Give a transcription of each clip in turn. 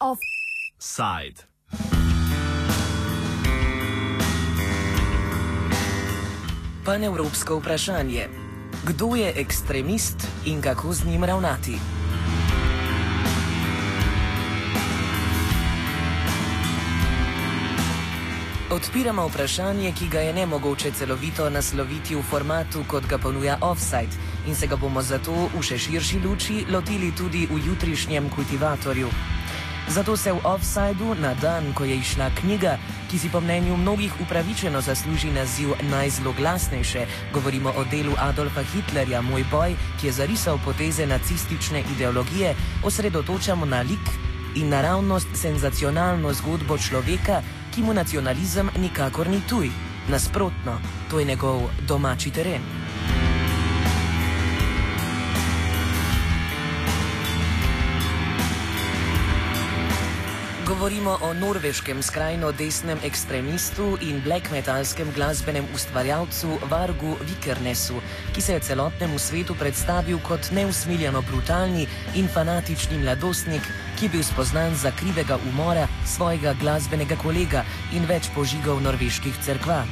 Offside. Panevropsko vprašanje. Kdo je ekstremist in kako z njim ravnati? Odpiramo vprašanje, ki ga je ne mogoče celovito nasloviti v formatu, kot ga ponuja offside, in se ga bomo zato v še širši luči lotili tudi v jutrišnjem kultivatorju. Zato se v offsideu na dan, ko je išla knjiga, ki si po mnenju mnogih upravičeno zasluži naziv najzloglasnejše, govorimo o delu Adolfa Hitlerja, Moj boj, ki je zarisal poteze nacistične ideologije, osredotočamo na lik in naravnost senzacionalno zgodbo človeka, ki mu nacionalizem nikakor ni tuj. Nasprotno, to je njegov domači teren. Govorimo o norveškem skrajno desnem ekstremistu in black metalskem glasbenem ustvarjalcu Vargu Vikernesu, ki se je celotnemu svetu predstavil kot neusmiljeno brutalni in fanatični mladostnik, ki je bil spoznan za krivega umora svojega glasbenega kolega in več požigov norveških crkva.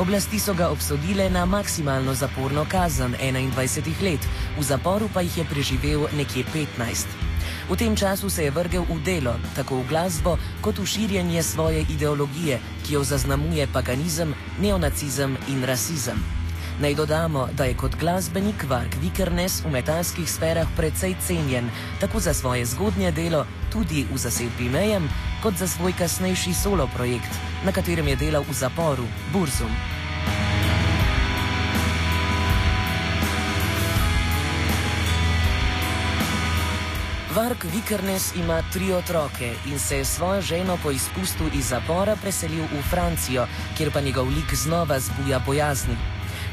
Oblasti so ga obsodile na maksimalno zaporno kazen 21 let, v zaporu pa jih je preživel nekje 15. V tem času se je vrgel v delo, tako v glasbo, kot v širjenje svoje ideologije, ki jo zaznamuje paganizem, neonacizem in rasizem. Naj dodamo, da je kot glasbenik Vark Vikernes v metalskih sferah precej cenjen, tako za svoje zgodnje delo, tudi v zasedbi Mejem, kot za svoj kasnejši solo projekt, na katerem je delal v zaporu Burzum. Vark Vikernes ima tri otroke in se je svojo ženo po izpustu iz zapora preselil v Francijo, kjer pa njegov lik znova zbuja bojazni.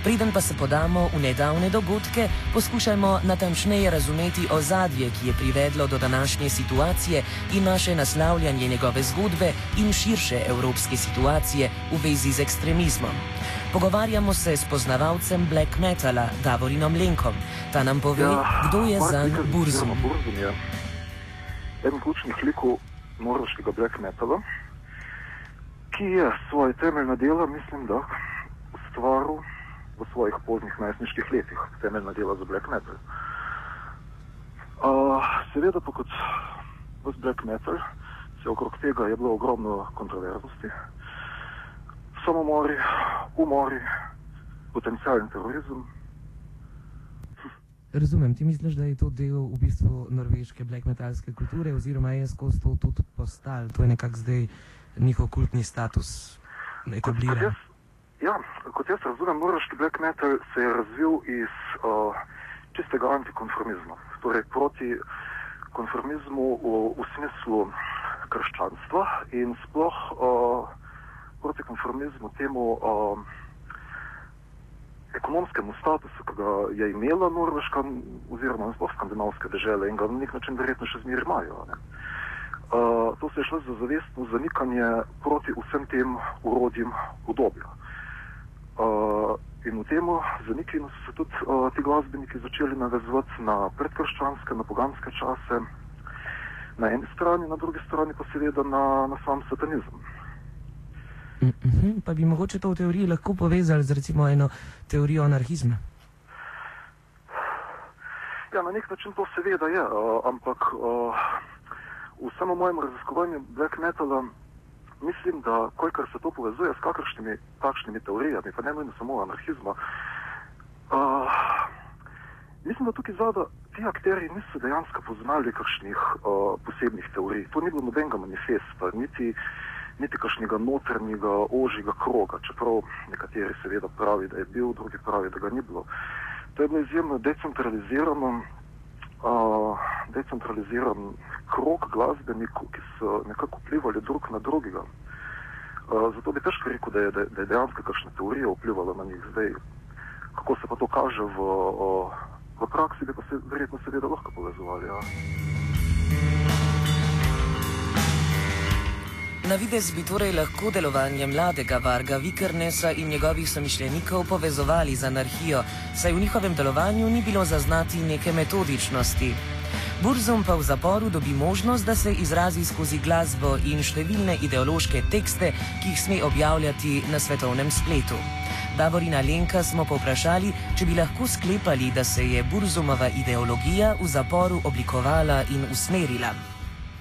Preden pa se podamo v nedavne dogodke, poskušajmo natančneje razumeti ozadje, ki je privedlo do današnje situacije in naše naslavljanje njegove zgodbe in širše evropske situacije v vezi z ekstremizmom. Pogovarjamo se s poznavalcem black metala Davorinom Lenkom. Ta nam pove, ja, kdo je za Burzum. Burzum je eden ključnih likov norveškega black metala, ki je svoje temeljna dela, mislim, da ustvaril v svojih poznih najstniških letih, temeljna dela za black metal. Uh, seveda pa kot v black metal, se okrog tega je bilo ogromno kontroverznosti, samomori, umori, potencijalni terorizem. Razumem, ti misliš, da je to del v bistvu norveške black metalske kulture, oziroma je skozi to tudi postal, to je nekako zdaj njihov kultni status, etabliran. Ja, kot jaz razumem, norveški black metal se je razvil iz uh, čistega antikonformizma, torej proti konformizmu v, v smislu krščanstva in sploh uh, proti konformizmu temu uh, ekonomskemu statusu, ki ga je imela Norveška oziroma sploh skandinavske države in ga na nek način verjetno še zmeraj imajo. Uh, to se je šlo za zavestno zanikanje proti vsem tem urodjem udobja. Uh, in v tem zanikanju so se tudi uh, ti glasbeniki začeli navezovati na predkrščanske, na poganske čase, na eni strani, na drugi strani pa seveda na, na sam satanizem. Mm -hmm. Pa bi mogoče to v teoriji lahko povezali z recimo eno teorijo anarhizma? Ja, na nek način to seveda je, uh, ampak uh, v samem mojem raziskovanju black metala mislim, da kolikor se to povezuje s kakršnimi takšnimi teorijami, pa ne nujno samo anarhizma, uh, mislim, da tukaj zada ti akteri niso dejansko poznali kakšnih uh, posebnih teorij. To ni bilo nobenega manifesta, niti, niti kakšnega notrnjega, ožjega kroga, čeprav nekateri seveda pravi, da je bil, drugi pravi, da ga ni bilo. To je bilo izjemno decentralizirano uh, decentraliziran krok glasbenikov, ki so nekako vplivali drug na drugega. Uh, zato bi težko rekel, da je, da, da je dejansko kakšna teorija vplivala na njih. Zdaj, kako se pa to kaže v, uh, v praksi, bi pa se verjetno seveda lahko povezovali. Ja. Na videz bi torej lahko delovanje mladega Varga Vikernesa in njegovih somišljenikov povezovali z anarhijo, saj v njihovem delovanju ni bilo zaznati neke metodičnosti. Burzum pa v zaporu dobi možnost, da se izrazi skozi glasbo in številne ideološke tekste, ki jih sme objavljati na svetovnem spletu. Davorina Lenka smo povprašali, če bi lahko sklepali, da se je Burzumova ideologija v zaporu oblikovala in usmerila.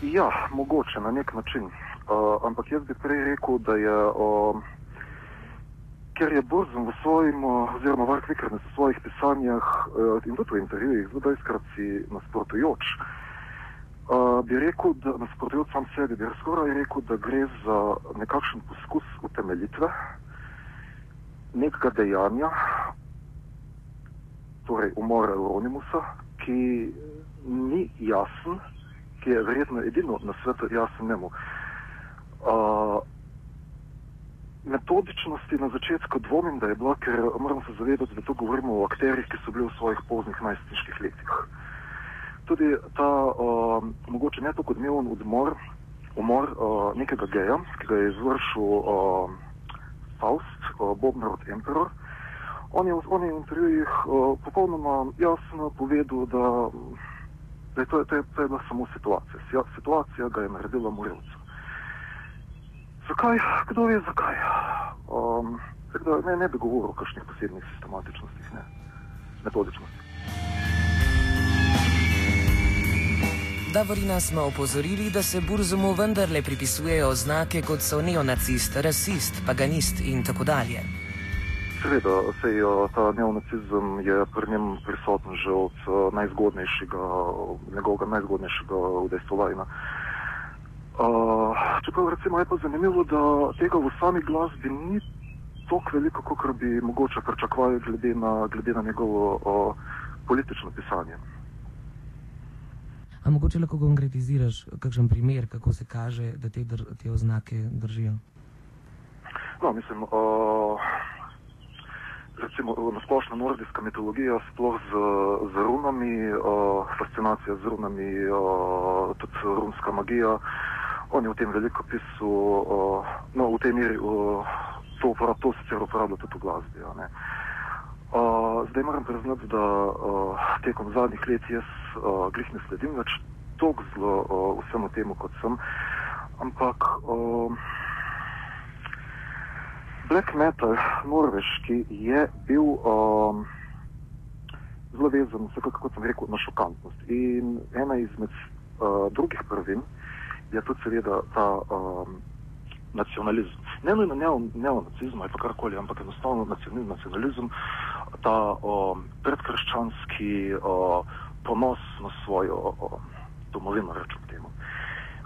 Ja, mogoče na nek način. Uh, ampak jaz bi prej rekel, da je, uh, ker je Burzum v svojem, uh, oziroma Vark Vikernes v svojih pisanjih uh, in tudi v intervjujih zelo dojskrat si nasprotujoč, uh, bi rekel, da nasprotujoč sam sebi, bi skoraj rekel, da gre za nekakšen poskus utemeljitve nekega dejanja, torej umora Euronimusa, ki ni jasen, ki je verjetno edino na svetu jasen njemu. Uh, metodičnosti na začetku dvomim, da je bila, ker moramo se zavedati, da tu govorimo o akterjih, ki so bili v svojih poznih najstniških letih. Tudi ta, uh, mogoče ne tako odmeven odmor, umor uh, nekega geja, ki ga je izvršil uh, Faust, uh, Bobnar od Emperor. On je v svojih intervjujih uh, popolnoma jasno povedal, da, da je to, to, je, to je bila samo situacija. Situacija ga je naredila morilca. Zakaj? Kdo ve zakaj? Um, da, ne, ne bi govoril o kakšnih posebnih sistematičnostih, ne metodičnostih. Davorina smo opozorili, da se Burzumu vendarle pripisujejo oznake kot so neonacist, rasist, paganist in tako dalje. Seveda, sej, ta neonacizem je pri njem prisoten že od najzgodnejšega, njegovega najzgodnejšega udejstvovanja. Uh, čeprav recimo je pa zanimivo, da tega v sami glasbi ni toliko veliko, kot bi mogoče pričakovali glede na, glede na njegovo uh, politično pisanje. A mogoče lahko konkretiziraš kakšen primer, kako se kaže, da te, dr te oznake držijo? No, mislim, uh, recimo na splošno nordijska mitologija, sploh z, z runami, uh, fascinacija z runami, uh, tudi runska magija. On je v tem veliko pisal, uh, no, v tej meri uh, to, to sicer uporablja tudi v glasbi. Uh, zdaj moram priznati, da uh, tekom zadnjih let jaz uh, glih ne sledim več tako zelo uh, vsemu temu, kot sem. Ampak uh, black metal, norveški, je bil uh, zelo vezan, kako sem rekel, na šokantnost. In ena izmed uh, drugih prvin je tudi seveda ta. Uh, nacionalizem. Ne nujno neonacizem ali karkoli, ampak enostavno nacionalizem, ta o, predkrščanski o, ponos na svojo o, domovino, rečem temu.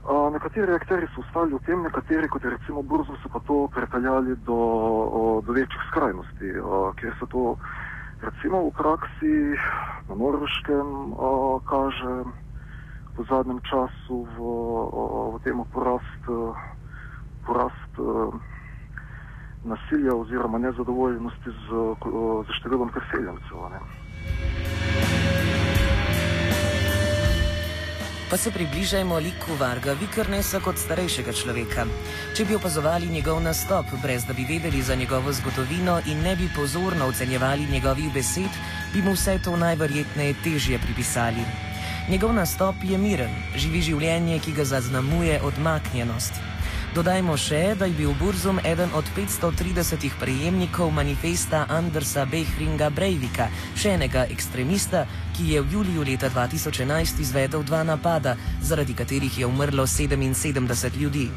O, nekateri akteri so ostali v tem, nekateri, kot je recimo Burzo, so pa to prepeljali do, o, do večjih skrajnosti, o, kjer se to recimo v praksi na Norveškem o, kaže v zadnjem času v, v tem porast porast nasilja oziroma nezadovoljnosti z, z številom preseljencev. Pa se približajmo liku Varga Vikrnesa kot starejšega človeka. Če bi opazovali njegov nastop, brez da bi vedeli za njegovo zgodovino in ne bi pozorno ocenjevali njegovih besed, bi mu vse to najverjetneje težje pripisali. Njegov nastop je miren, živi življenje, ki ga zaznamuje odmaknjenost. Dodajmo še, da je bil Burzum eden od 530 prejemnikov manifesta Andersa Behringa Breivika, še enega ekstremista, ki je v juliju leta 2011 izvedel dva napada, zaradi katerih je umrlo 77 ljudi.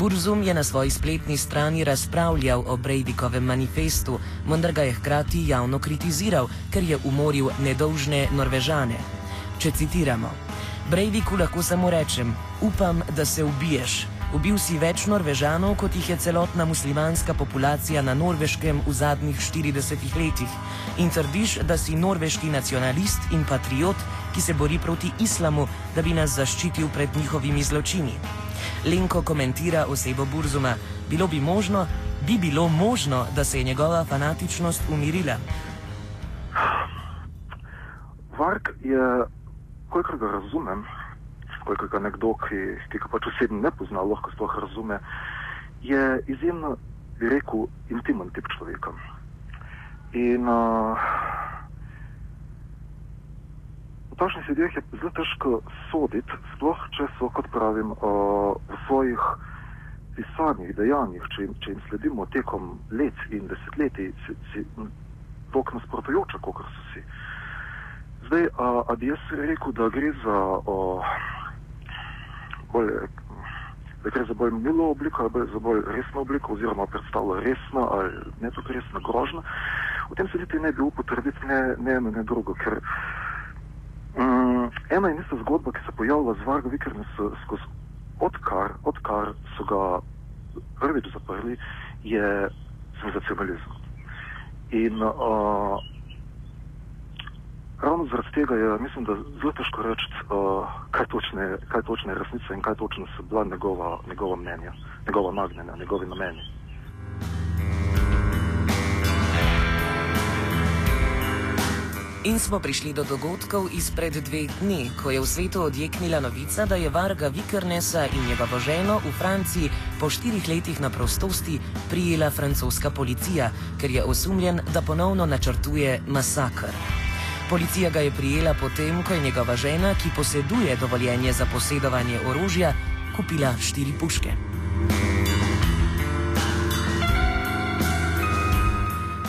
Burzum je na svoji spletni strani razpravljal o Breivikovem manifestu, vendar ga je hkrati javno kritiziral, ker je umoril nedolžne Norvežane. Če citiramo: Breiviku lahko samo rečem: Upam, da se ubiješ. Ubil si več Norvežanov, kot jih je celotna muslimanska populacija na Norveškem v zadnjih 40 letih. In trdiš, da si norveški nacionalist in patriot, ki se bori proti islamu, da bi nas zaščitil pred njihovimi zločini. Lenko komentira osebo Burzuma: Bilo bi možno, bi bilo možno, da se je njegova fanatičnost umirila. Vark je, kolikor ga razumem, koliko ga nekdo, ki, ki ga pač osebno ne pozna, lahko sploh razume, je izjemno, bi rekel, intimen tip človeka. In uh, v takšnih ljudeh je zelo težko soditi, sploh če so, kot pravim, uh, v svojih pisanjih, dejanjih, če jim, če jim sledimo tekom let in desetletij, si, si tok nasprotujoča, kot so si. Zdaj, a, a bi jaz rekel, da gre za, o, bolj, da gre za bolj milo obliko ali za bolj resno obliko oziroma predstavlja resno ali ne tako resno grožno. V tem se niti ne bi upal trditi ne, ne eno, ne drugo, ker um, ena in ista zgodba, ki se pojavlja z Vargo Vikernem skozi odkar, odkar so ga prvič zaprli, je senzacionalizem. In uh, ravno zaradi tega je, mislim, da zelo težko reči, uh, kaj, kaj točno je resnica in kaj točno so bila njegova, njegova mnenja, njegova nagnjenja, njegovi nameni. In smo prišli do dogodkov izpred dveh dni, ko je v svetu odjeknila novica, da je Varga Vikernesa in njegovo ženo v Franciji po štirih letih na prostosti prijela francoska policija, ker je osumljen, da ponovno načrtuje masakr. Policija ga je prijela potem, ko je njegova žena, ki poseduje dovoljenje za posedovanje orožja, kupila štiri puške.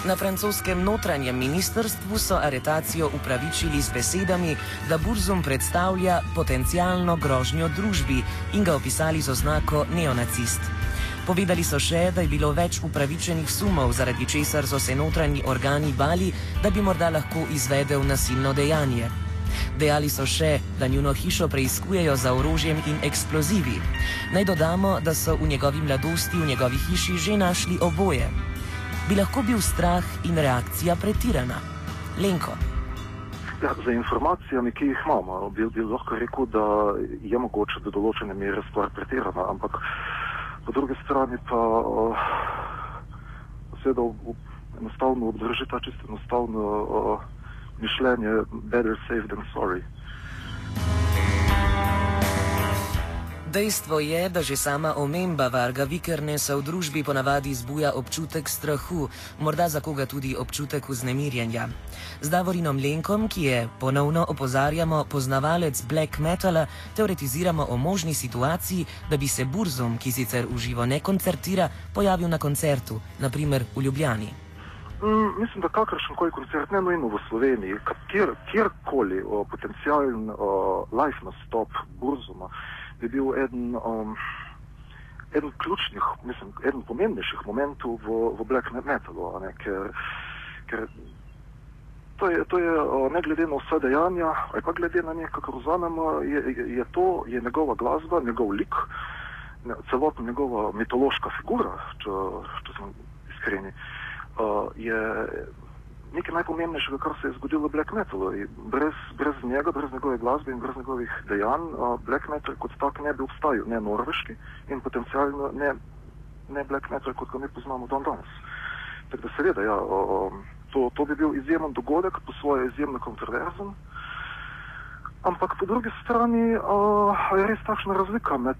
Na francoskem notranjem ministrstvu so aretacijo upravičili z besedami, da Burzum predstavlja potencijalno grožnjo družbi in ga opisali z oznako neonacist. Povedali so še, da je bilo več upravičenih sumov, zaradi česar so se notranji organi bali, da bi morda lahko izvedel nasilno dejanje. Dejali so še, da njuno hišo preizkujejo za orožjem in eksplozivi. Naj dodamo, da so v njegovi mladosti v njegovi hiši že našli oboje bi lahko bil strah in reakcija pretirana. Lenko. Ja, za informacijami, ki jih imamo, bi, bi lahko rekel, da je mogoče do določene mere stvar pretirana, ampak po drugi strani pa seveda enostavno obdrži ta čisto enostavno uh, mišljenje better safe than sorry. Dejstvo je, da že sama omemba Varga Vikernesa v družbi ponavadi zbuja občutek strahu, morda za koga tudi občutek vznemirjenja. Z Davorinom Lenkom, ki je, ponovno opozarjamo, poznavalec black metala, teoretiziramo o možni situaciji, da bi se Burzum, ki sicer uživo ne koncertira, pojavil na koncertu, naprimer v Ljubljani. Mm, mislim, da kakršen koli koncert, ne nujno v Sloveniji, kjer, kjerkoli potencijalen live nastop Burzuma bi bil eden, um, eden ključnih, mislim, eden pomembnejših momentov v, v black metalu, ne, ker, ker to je, to je ne glede na vse dejanja, ali pa glede na nekaj, kar vzamemo, je, je, je to je njegova glasba, njegov lik, ne, celotna njegova mitološka figura, če, če smo iskreni, uh, je nekaj najpomembnejšega, kar se je zgodilo v black metalu. Brez, brez njega, brez njegove glasbe in brez njegovih dejanj, uh, black metal kot tak ne bi obstajal, ne norveški in potencialno ne, ne black metal, kot ga mi poznamo dan danes. Tako da seveda, ja, uh, to, to bi bil izjemen dogodek, po svoje izjemno kontroverzen. Ampak po drugi strani uh, je res takšna razlika med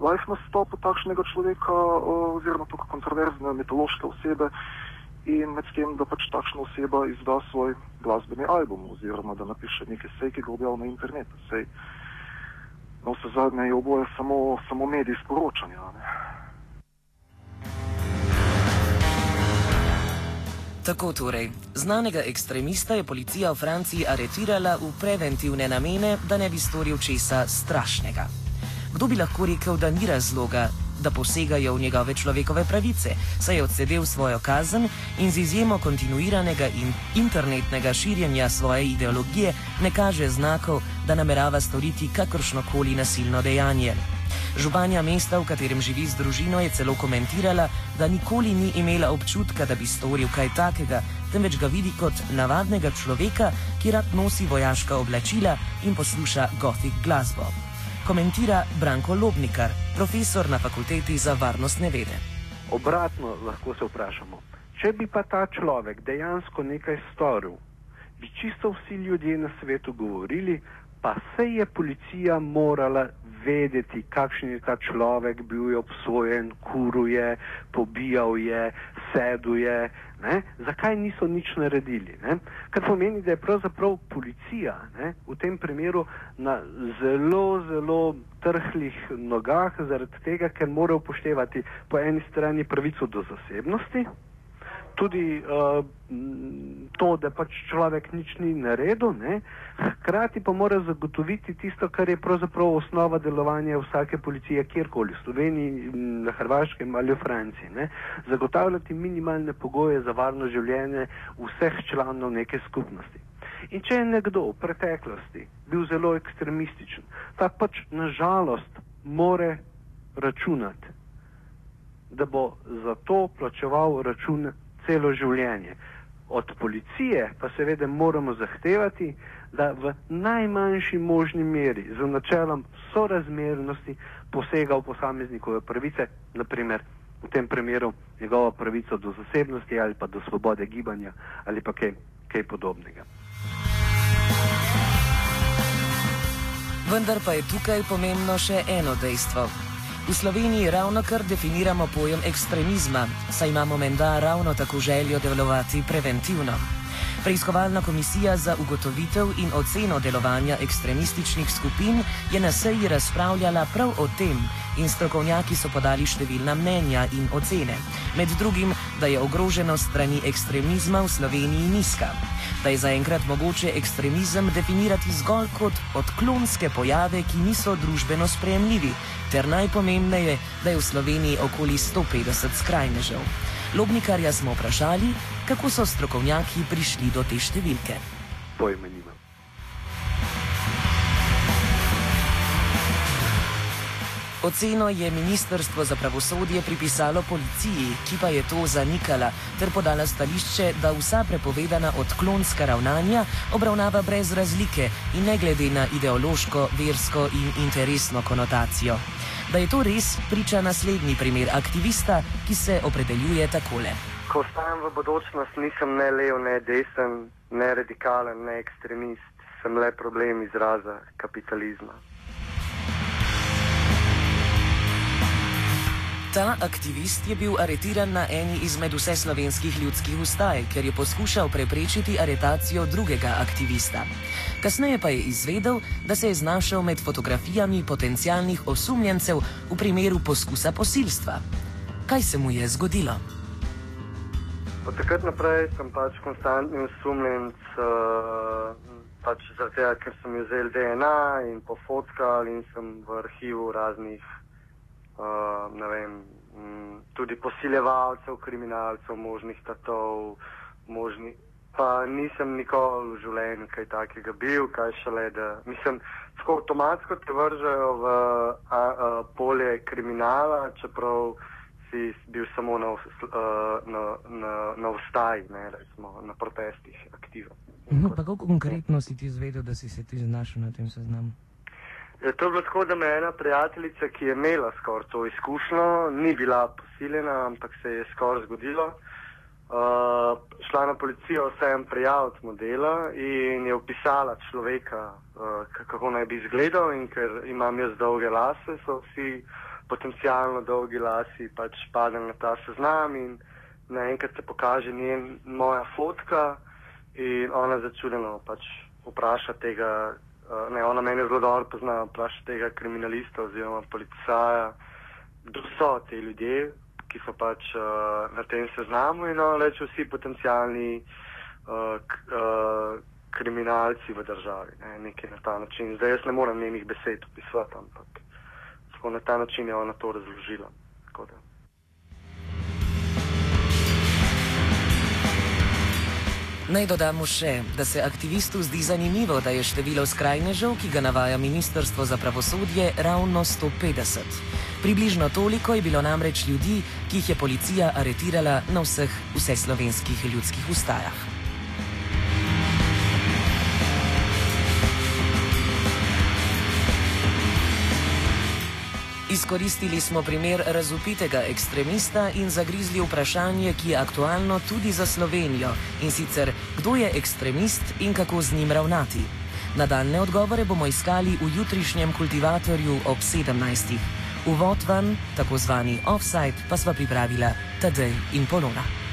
life nastopom takšnega človeka uh, oziroma tako kontroverzne mitološke osebe in med tem, da pač takšna oseba izda svoj glasbeni album oziroma da napiše nekaj sej, ki ga objavi na internetu. Sej, na vse zadnje je oboje samo, samo medij sporočanja. Ne? Tako torej, znanega ekstremista je policija v Franciji aretirala v preventivne namene, da ne bi storil česa strašnega. Kdo bi lahko rekel, da ni razloga, da posegajo v njegove človekove pravice, saj je odsedel svojo kazen in z izjemo kontinuiranega in internetnega širjenja svoje ideologije ne kaže znakov, da namerava storiti kakršnokoli nasilno dejanje. Županja mesta, v katerem živi z družino, je celo komentirala, da nikoli ni imela občutka, da bi storil kaj takega, temveč ga vidi kot navadnega človeka, ki rad nosi vojaška oblačila in posluša gothic glasbo komentira Branko Lobnikar, profesor na fakulteti za varnostne vede. Obratno lahko se vprašamo, če bi pa ta človek dejansko nekaj storil, bi čisto vsi ljudje na svetu govorili, pa se je policija morala vedeti, kakšen je ta človek, bil je obsojen, kuruje, pobijal je, seduje. Ne? Zakaj niso nič naredili? Ne? Kar pomeni, da je pravzaprav policija ne, v tem primeru na zelo, zelo trhlih nogah, zaradi tega, ker mora upoštevati po eni strani pravico do zasebnosti, tudi uh, to, da pač človek nič ni naredil, ne? hkrati pa mora zagotoviti tisto, kar je pravzaprav osnova delovanja vsake policije, kjerkoli v Sloveniji, na Hrvaškem ali v Franciji. Ne? Zagotavljati minimalne pogoje za varno življenje vseh članov neke skupnosti. In če je nekdo v preteklosti bil zelo ekstremističen, ta pač nažalost more računati, da bo za to plačeval račun celo življenje. Od policije pa seveda moramo zahtevati, da v najmanjši možni meri z načelom sorazmernosti posega v posameznikove pravice, naprimer v tem primeru njegovo pravico do zasebnosti ali pa do svobode gibanja ali pa kaj, kaj podobnega. Vendar pa je tukaj pomembno še eno dejstvo. V Sloveniji ravno kar definiramo pojem ekstremizma, saj imamo menda ravno tako željo delovati preventivno. Preiskovalna komisija za ugotovitev in oceno delovanja ekstremističnih skupin je na seji razpravljala prav o tem in strokovnjaki so podali številna mnenja in ocene. Med drugim, da je ogroženost strani ekstremizma v Sloveniji nizka da je zaenkrat mogoče ekstremizem definirati zgolj kot odklonske pojave, ki niso družbeno sprejemljivi, ter najpomembneje, da je v Sloveniji okoli 150 skrajnežev. Lobnikarja smo vprašali, kako so strokovnjaki prišli do te številke. Pojmeni. Oceno je Ministrstvo za pravosodje pripisalo policiji, ki pa je to zanikala, ter podala stališče, da vsa prepovedana odklonska ravnanja obravnava brez razlike in ne glede na ideološko, versko in interesno konotacijo. Da je to res, priča naslednji primer aktivista, ki se opredeljuje takole. Ko stajam v bodočnost, nisem ne lev, ne desen, ne radikalen, ne ekstremist, sem le problem izraza kapitalizma. Ta aktivist je bil aretiran na eni izmed vseslovenskih ljudskih ustaj, ker je poskušal preprečiti aretacijo drugega aktivista. Kasneje pa je izvedel, da se je znašel med fotografijami potencialnih osumljencev v primeru poskusa posilstva. Kaj se mu je zgodilo? Od takrat naprej sem pač konstantni osumljenc, uh, pač zaradi tega, ker sem vzel DNA in pofotkal in sem v arhivu raznih uh, vem, m, tudi posiljevalcev, kriminalcev, možnih tatov, možni. Pa nisem nikoli v življenju kaj takega bil, kaj šele da. Mislim, tako avtomatsko te vržejo v a, a, polje kriminala, čeprav si bil samo na, na, na, na vstaj, ne, recimo, na protestih aktiven. No, pa kako konkretno si ti izvedel, da si se ti znašel na tem seznamu? Je to bilo tako, da me ena prijateljica, ki je imela skoraj to izkušnjo, ni bila posiljena, ampak se je skoraj zgodilo. Uh, šla na policijo, vsem prijaviti modela in je opisala človeka, uh, kako naj bi izgledal. In ker imam jaz dolge lase, so vsi potencialno dolgi lasi pač padli na ta seznam in naenkrat se pokaže njen moja fotka in ona začudeno pač vpraša tega Uh, ne, ona meni zelo dobro pozna, vpraša tega kriminalista oziroma policaja, kdo so ti ljudje, ki so pač uh, na tem seznamu in ona reče vsi potencijalni uh, k, uh, kriminalci v državi. Ne, nekaj na ta način. Zdaj jaz ne morem njenih besed opisati, ampak tako na ta način je ona to razložila. Naj dodamo še, da se aktivistu zdi zanimivo, da je število skrajnežev, ki ga navaja Ministrstvo za pravosodje, ravno 150. Približno toliko je bilo namreč ljudi, ki jih je policija aretirala na vseh vseslovenskih ljudskih ustajah. Izkoristili smo primer razupitega ekstremista in zagrizli vprašanje, ki je aktualno tudi za Slovenijo in sicer, kdo je ekstremist in kako z njim ravnati. Nadaljne odgovore bomo iskali v jutrišnjem kultivatorju ob 17. Uvod van, tako zvani offside, pa sva pripravila Tadej in Polona.